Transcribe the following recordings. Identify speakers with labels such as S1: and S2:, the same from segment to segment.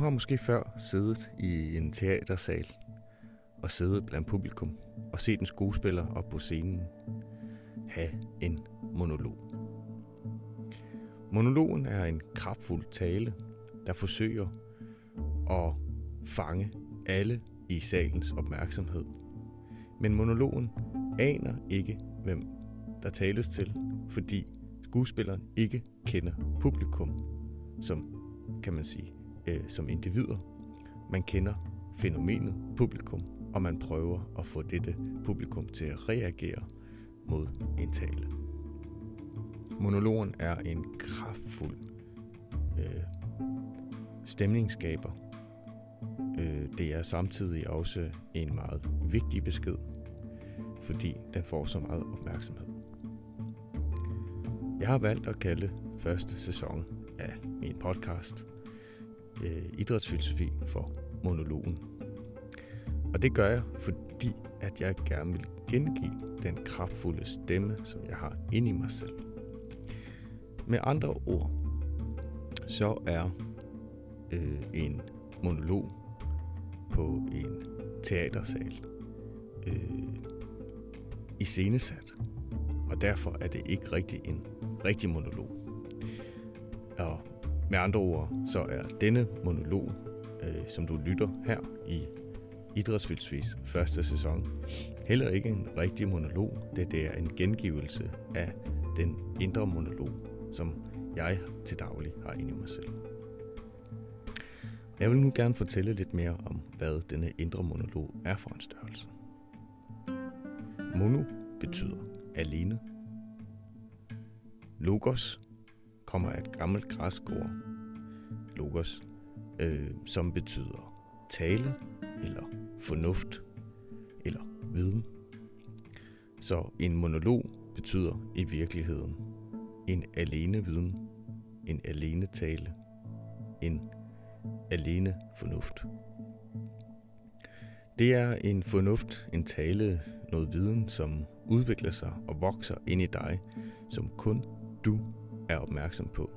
S1: har måske før siddet i en teatersal og siddet blandt publikum og set en skuespiller op på scenen have en monolog. Monologen er en kraftfuld tale, der forsøger at fange alle i salens opmærksomhed. Men monologen aner ikke, hvem der tales til, fordi skuespilleren ikke kender publikum, som kan man sige, øh, som individer. Man kender fænomenet publikum, og man prøver at få dette publikum til at reagere mod en tale. Monologen er en kraftfuld øh, stemningsskaber. Øh, det er samtidig også en meget vigtig besked, fordi den får så meget opmærksomhed. Jeg har valgt at kalde første sæson af min podcast Idrætsfilosofi for monologen. Og det gør jeg, fordi at jeg gerne vil gengive den kraftfulde stemme, som jeg har inde i mig selv. Med andre ord, så er øh, en monolog på en teatersal øh, iscenesat. Og derfor er det ikke rigtig en rigtig monolog. Og med andre ord, så er denne monolog, øh, som du lytter her i Idrætsfilsvis første sæson, heller ikke en rigtig monolog, det, det er en gengivelse af den indre monolog, som jeg til daglig har inde i mig selv. Jeg vil nu gerne fortælle lidt mere om, hvad denne indre monolog er for en størrelse. Mono betyder alene. Logos kommer af et gammelt græsk ord, logos, øh, som betyder tale, eller fornuft, eller viden. Så en monolog betyder i virkeligheden en alene viden, en alene tale, en alene fornuft. Det er en fornuft, en tale, noget viden, som udvikler sig og vokser ind i dig, som kun du er opmærksom på.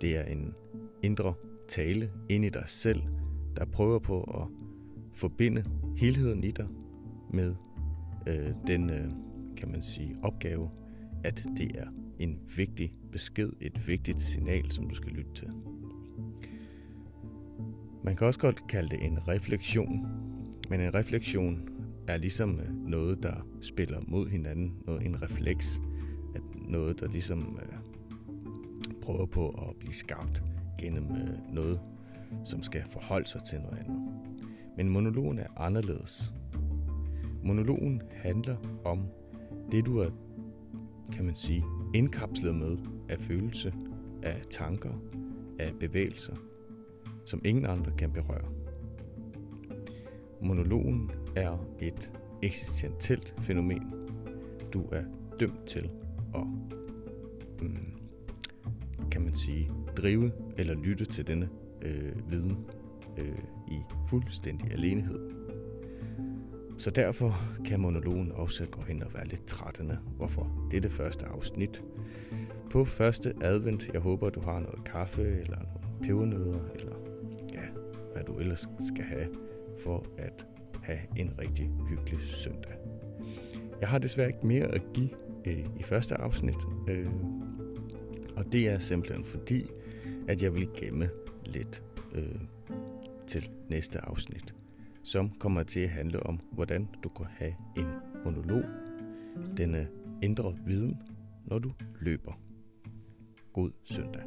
S1: Det er en indre tale ind i dig selv, der prøver på at forbinde helheden i dig med øh, den, øh, kan man sige, opgave, at det er en vigtig besked, et vigtigt signal, som du skal lytte til. Man kan også godt kalde det en refleksion, men en refleksion er ligesom øh, noget, der spiller mod hinanden, noget, en refleks, at noget, der ligesom øh, prøver på at blive skabt gennem øh, noget, som skal forholde sig til noget andet. Men monologen er anderledes. Monologen handler om det, du er, kan man sige, indkapslet med af følelse, af tanker, af bevægelser, som ingen andre kan berøre. Monologen er et eksistentielt fænomen. Du er dømt til at, mm, kan man sige, drive eller lytte til denne øh, viden øh, i fuldstændig alenehed. Så derfor kan monologen også gå hen og være lidt trættende. Hvorfor? Det er det første afsnit. På første advent, jeg håber, du har noget kaffe, eller nogle pebernødder, eller ja, hvad du ellers skal have, for at have en rigtig hyggelig søndag. Jeg har desværre ikke mere at give øh, i første afsnit, øh, og det er simpelthen fordi, at jeg vil gemme lidt øh, til næste afsnit, som kommer til at handle om, hvordan du kan have en monolog, denne indre viden, når du løber. God søndag.